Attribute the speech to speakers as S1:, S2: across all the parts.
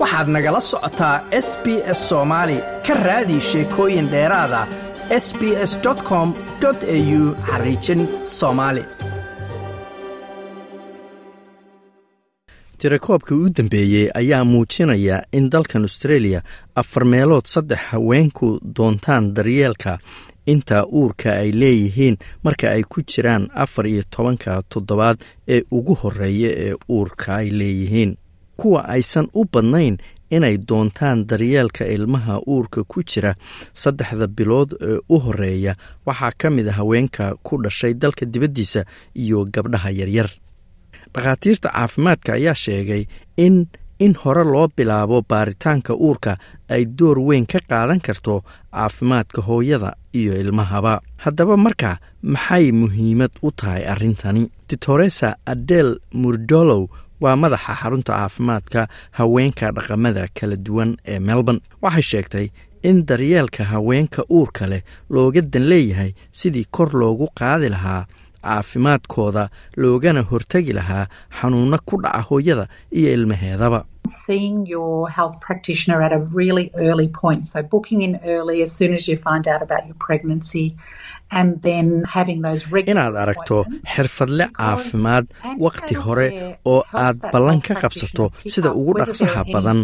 S1: waxaad nagala socotaa s b s soomaali ka raadi sheekooyin dheeraada s b s com au xariijin soomaali tirakoobka u dambeeyey ayaa muujinaya in dalkan australia afar meelood saddex haweenku doontaan daryeelka inta uurka ay leeyihiin marka ay ku jiraan afar iyo tobanka toddobaad ee ugu horreeya ee uurka ay leeyihiin kuwa aysan u badnayn inay doontaan daryeelka ilmaha uurka ku jira saddexda bilood ee u horreeya waxaa ka mid a haweenka ku dhashay dalka dibaddiisa iyo gabdhaha yaryar. Dhakhaatiirta caafimaadka ayaa sheegay in in hore loo bilaabo baaritaanka uurka ay door weyn ka qaadan karto caafimaadka hooyada iyo ilmahaba. Haddaba marka maxay muhiimad u tahay arrintani? Ditoresa adel murdolow waa madaxa xarunta caafimaadka haweenka dhaqamada kala duwan ee melbourne. Waxay sheegtay in daryeelka haweenka uurka leh looga dan leeyahay sidii kor loogu qaadi lahaa caafimaadkooda loogana hortegi lahaa xanuuno ku dhaca hooyada iyo ilmaheedaba. Inaad aragto xirfadle caafimaad wakhti hore oo aad ballan ka qabsato sida ugu dhaqsaha badan.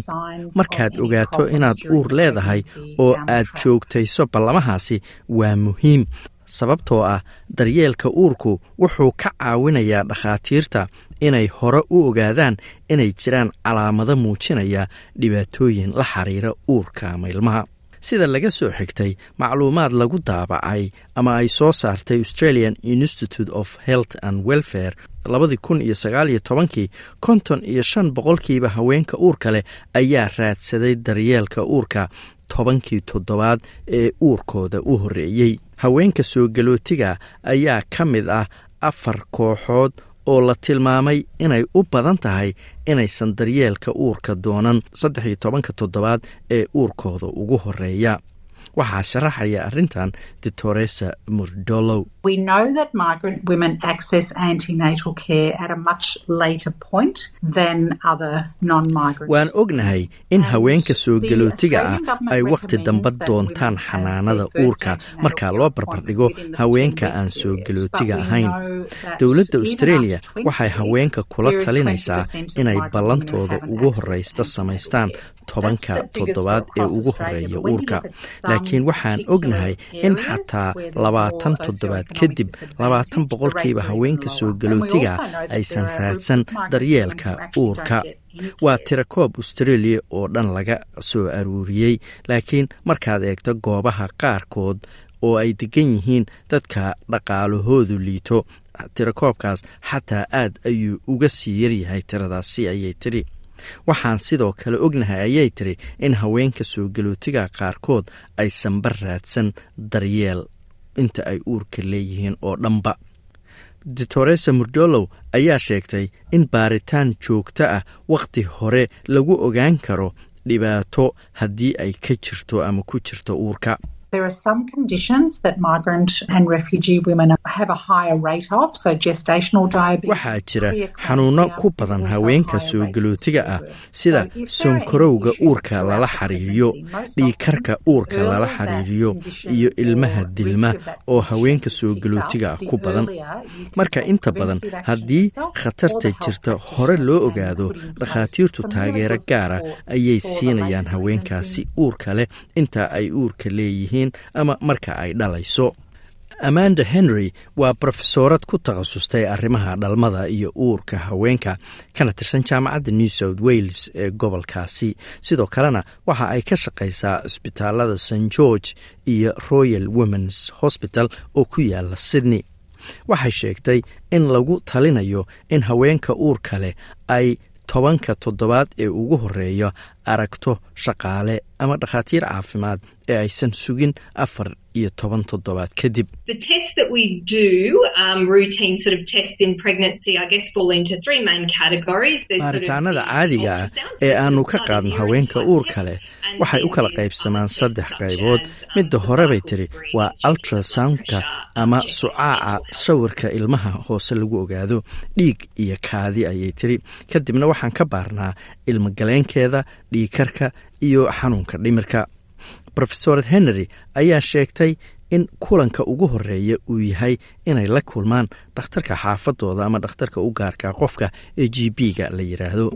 S1: markaad ogaato inaad uur leedahay oo aad joogtayso ballamahaasi waa muhiim sababtoo ah daryeelka uurku wuxuu ka caawinayaa dhakhaatiirta inay hore u ogaadaan inay jiraan calaamado muujinaya dhibaatooyin la xiriira uurka ama ilmaha sida laga soo xigtay macluumaad lagu daabacay ama ay soo saartay australian institute of health and welfare labadii kun iyo sagaal iyo tobankii konton iyo shan boqolkiiba haweenka uurka leh ayaa raadsaday daryeelka uurka tobankii toddobaad ee uurkooda u horreeyey haweenka soo galootiga ayaa ka mid ah afar kooxood oo la tilmaamay inay u badan tahay inaysan daryeelka uurka doonan. Saddex iyo tobanka toddobaad ee uurkooda ugu horreeya waxaa sharaxaya arrintan ditoresa murdolow. Waan ognahay in haweenka soo galootiga ah ay wakhti dambe doontaan xanaanada uurka. marka loo barbardhigo haweenka aan soo galootiga ahayn dowladda australia waxay haweenka kula talinaysaa inay ballantooda ugu horeysta samaystaan tobanka toddobaad ee ugu horreeya uurka laakiin waxaan ognahay in xataa labaatan toddobaad kadib labaatan boqolkiiba haweenka soo galootiga aysan raadsan daryeelka uurka. Waa tirakoob australia oo dhan laga soo aruuriyey laakiin markaad eegto goobaha qaarkood oo ay degan yihiin dadka dhaqaalahoodu liito. Tirakoobkaas xataa aad ayuu uga sii yaryahay tiradaasi ayay tidhi waxaan sidoo kale ognahay ayay tiri in haweenka soo galootiga qaarkood aysanba raadsan daryeel inta ay uurka leeyihiin oo dhanba. Ditoresa murdolow ayaa sheegtay in baaritaan joogto ah wakhti hore lagu ogaan karo dhibaato haddii ay ka jirto ama ku jirto uurka
S2: There are some conditions that migrant and refugee women have a higher rate of, so gestational diabetes.
S1: waxaa jira xanuuno ku badan haweenka soo galootiga ah sida sonkorowga uurka lala xiriiriyo dhiikarka uurka lala xiriiriyo iyo ilmaha dilma oo haweenka soo galootiga ah ku badan. marka inta badan haddii khatarta jirta hore loo ogaado dhakhaatiirtu taageero gaara ayay siinayaan haweenkaasi uurka leh inta ay uurka leeyihiin ama marka ay dhalayso. Amanda henry waa brofesoorad ku takhasustay arrimaha dhalmada iyo uurka haweenka kana tirsan jaamacadda new south wales ee gobolkaasi. Sidoo kalena waxa ay ka shaqaysaa isbitaalada st george iyo royal womens hosbital oo ku yaalla sydney. Waxay sheegtay in lagu talinayo in haweenka uurka leh ay tobanka toddobaad ee ugu horreeya aragto shaqaale ama dhakhaatiir caafimaad ee aysan sugin afar iyo toban toddobaad kadib.
S3: The tests that we do, um, routine sort of tests in pregnancy, I guess fall into three main categories. There's sort of
S1: baaritaanada caadiga ah ee aanu ka qaadno haweenka uurka leh waxay u kala qaybsamaan saddex qaybood.
S3: um,
S1: midda hore bay tiri waa ultrasoundka ama sucaaca sawirka ilmaha hoose lagu ogaado. Dhiig iyo kaadi ayay tiri kadibna waxaan ka baarnaa ilmagaleenkeeda dhiikarka iyo xanuunka dhimirka. Rofesored henry ayaa sheegtay in kulanka ugu horreeya uu yahay inay la kulmaan dhakhtarka xaafadooda ama dhakhtarka u gaarka qofka ee g b ga la yidhaahdo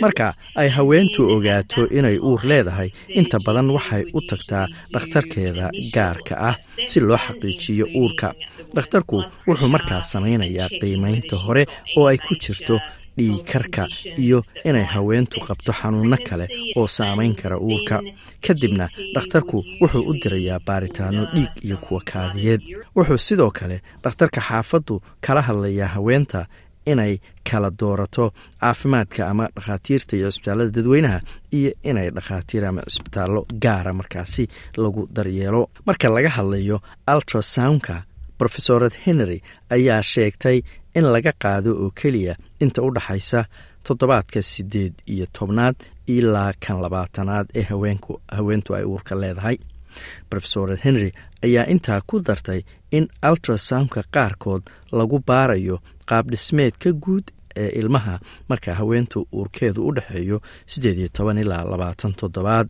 S1: marka ay haweentu ogaato inay uur leedahay inta badan waxay u tagtaa dhakhtarkeeda gaarka ah si loo xaqiijiyo uurka. Dhakhtarku wuxuu markaas samaynayaa qiimaynta hore oo ay ku jirto dhiikarka iyo inay haweentu qabto xanuunno kale oo saamayn kara uurka. Kadibna dhakhtarku wuxuu u dirayaa baaritaano dhiig iyo kuwa kaadiyeed. Wuxuu sidoo kale dhakhtarka xaafaddu kala hadlayaa haweenta inay kala doorato caafimaadka ama dhakhaatiirta iyo cisbitaallada dadweynaha iyo inay dhakhaatiir ama cisbitaallo gaara markaasi lagu daryeelo. Marka laga hadlayo ultrasoundka rofesored henry ayaa sheegtay in laga qaado oo keliya inta u dhaxaysa toddobaadka siddeed iyo tobnaad ilaa kan labaatanaad ee haweentu ay uurka leedahay. Rofesored henry ayaa intaa ku dartay in ultrasoundka qaarkood lagu baarayo qaabdhismeedka guud ee ilmaha marka haweentu uurkeedu u dhexeeyo siddeed iyo toban ilaa labaatan toddobaad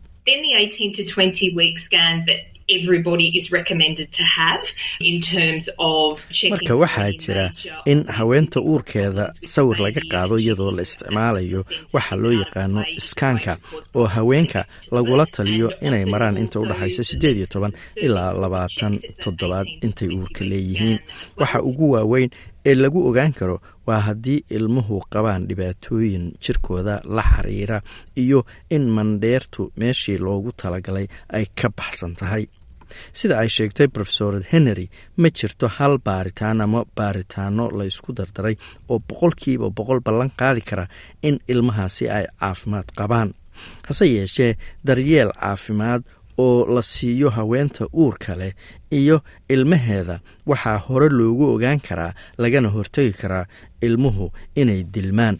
S1: marka waxaa jira in haweenta uurkeeda sawir laga qaado iyadoo la isticmaalayo waxa loo yaqaano iskaanka oo haweenka lagula taliyo inay maraan inta u dhexaysa siddeed iyo toban ilaa labaatan toddobaad intay uurka leeyihiin waxa ugu waaweyn ee lagu ogaan karo waa haddii ilmuhu qabaan dhibaatooyin jirkooda la xiriira iyo in mandheertu meeshii loogu talagalay ay ka baxsan tahay sida ay sheegtay rofesored henry ma jirto hal baaritaan ama baaritaano la ysku dardaray oo boqolkiiba boqol ballan qaadi kara in ilmahaasi ay caafimaad qabaan. Hase yeeshee daryeel caafimaad oo la siiyo haweenta uurka leh iyo ilmaheeda waxaa hore loogu ogaan karaa lagana hortegi karaa ilmuhu inay dilmaan.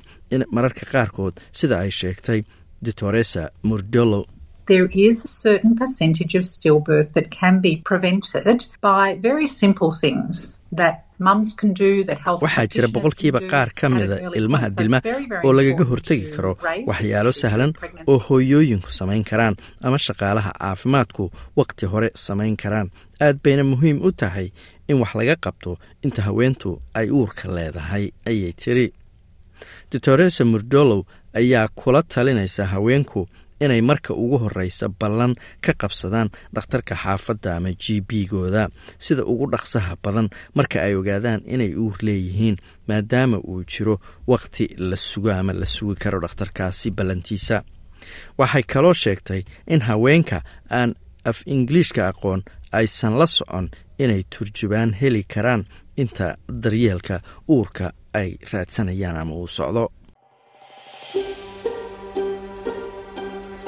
S1: Mararka qaarkood sida ay sheegtay doctoresa murdolo
S2: there is a certain percentage of stillbirth that can be prevented by very simple things that
S1: waxaa jira boqolkiiba qaar ka mida ilmaha dilma oo lagaga hortegi karo waxyaalo sahlan oo hooyooyinku samayn karaan ama shaqaalaha caafimaadku wakhti hore samayn karaan. Aad bayna muhiim u tahay in wax laga qabto inta haweentu ay uurka leedahay ayay tiri. Doctoresa murdolow ayaa kula talinaysa haweenku inay marka ugu horeysa ballan ka qabsadaan dhakhtarka xaafadda ama g b gooda sida ugu dhaqsaha badan marka ay ogaadaan inay uur leeyihiin maadaama uu jiro wakhti la sugo ama la sugi karo dhakhtarkaasi ballantiisa. Waxay kaloo sheegtay in haweenka aan af ingiliishka aqoon aysan la socon inay turjubaan heli karaan inta daryeelka uurka ay raadsanayaan ama uu socdo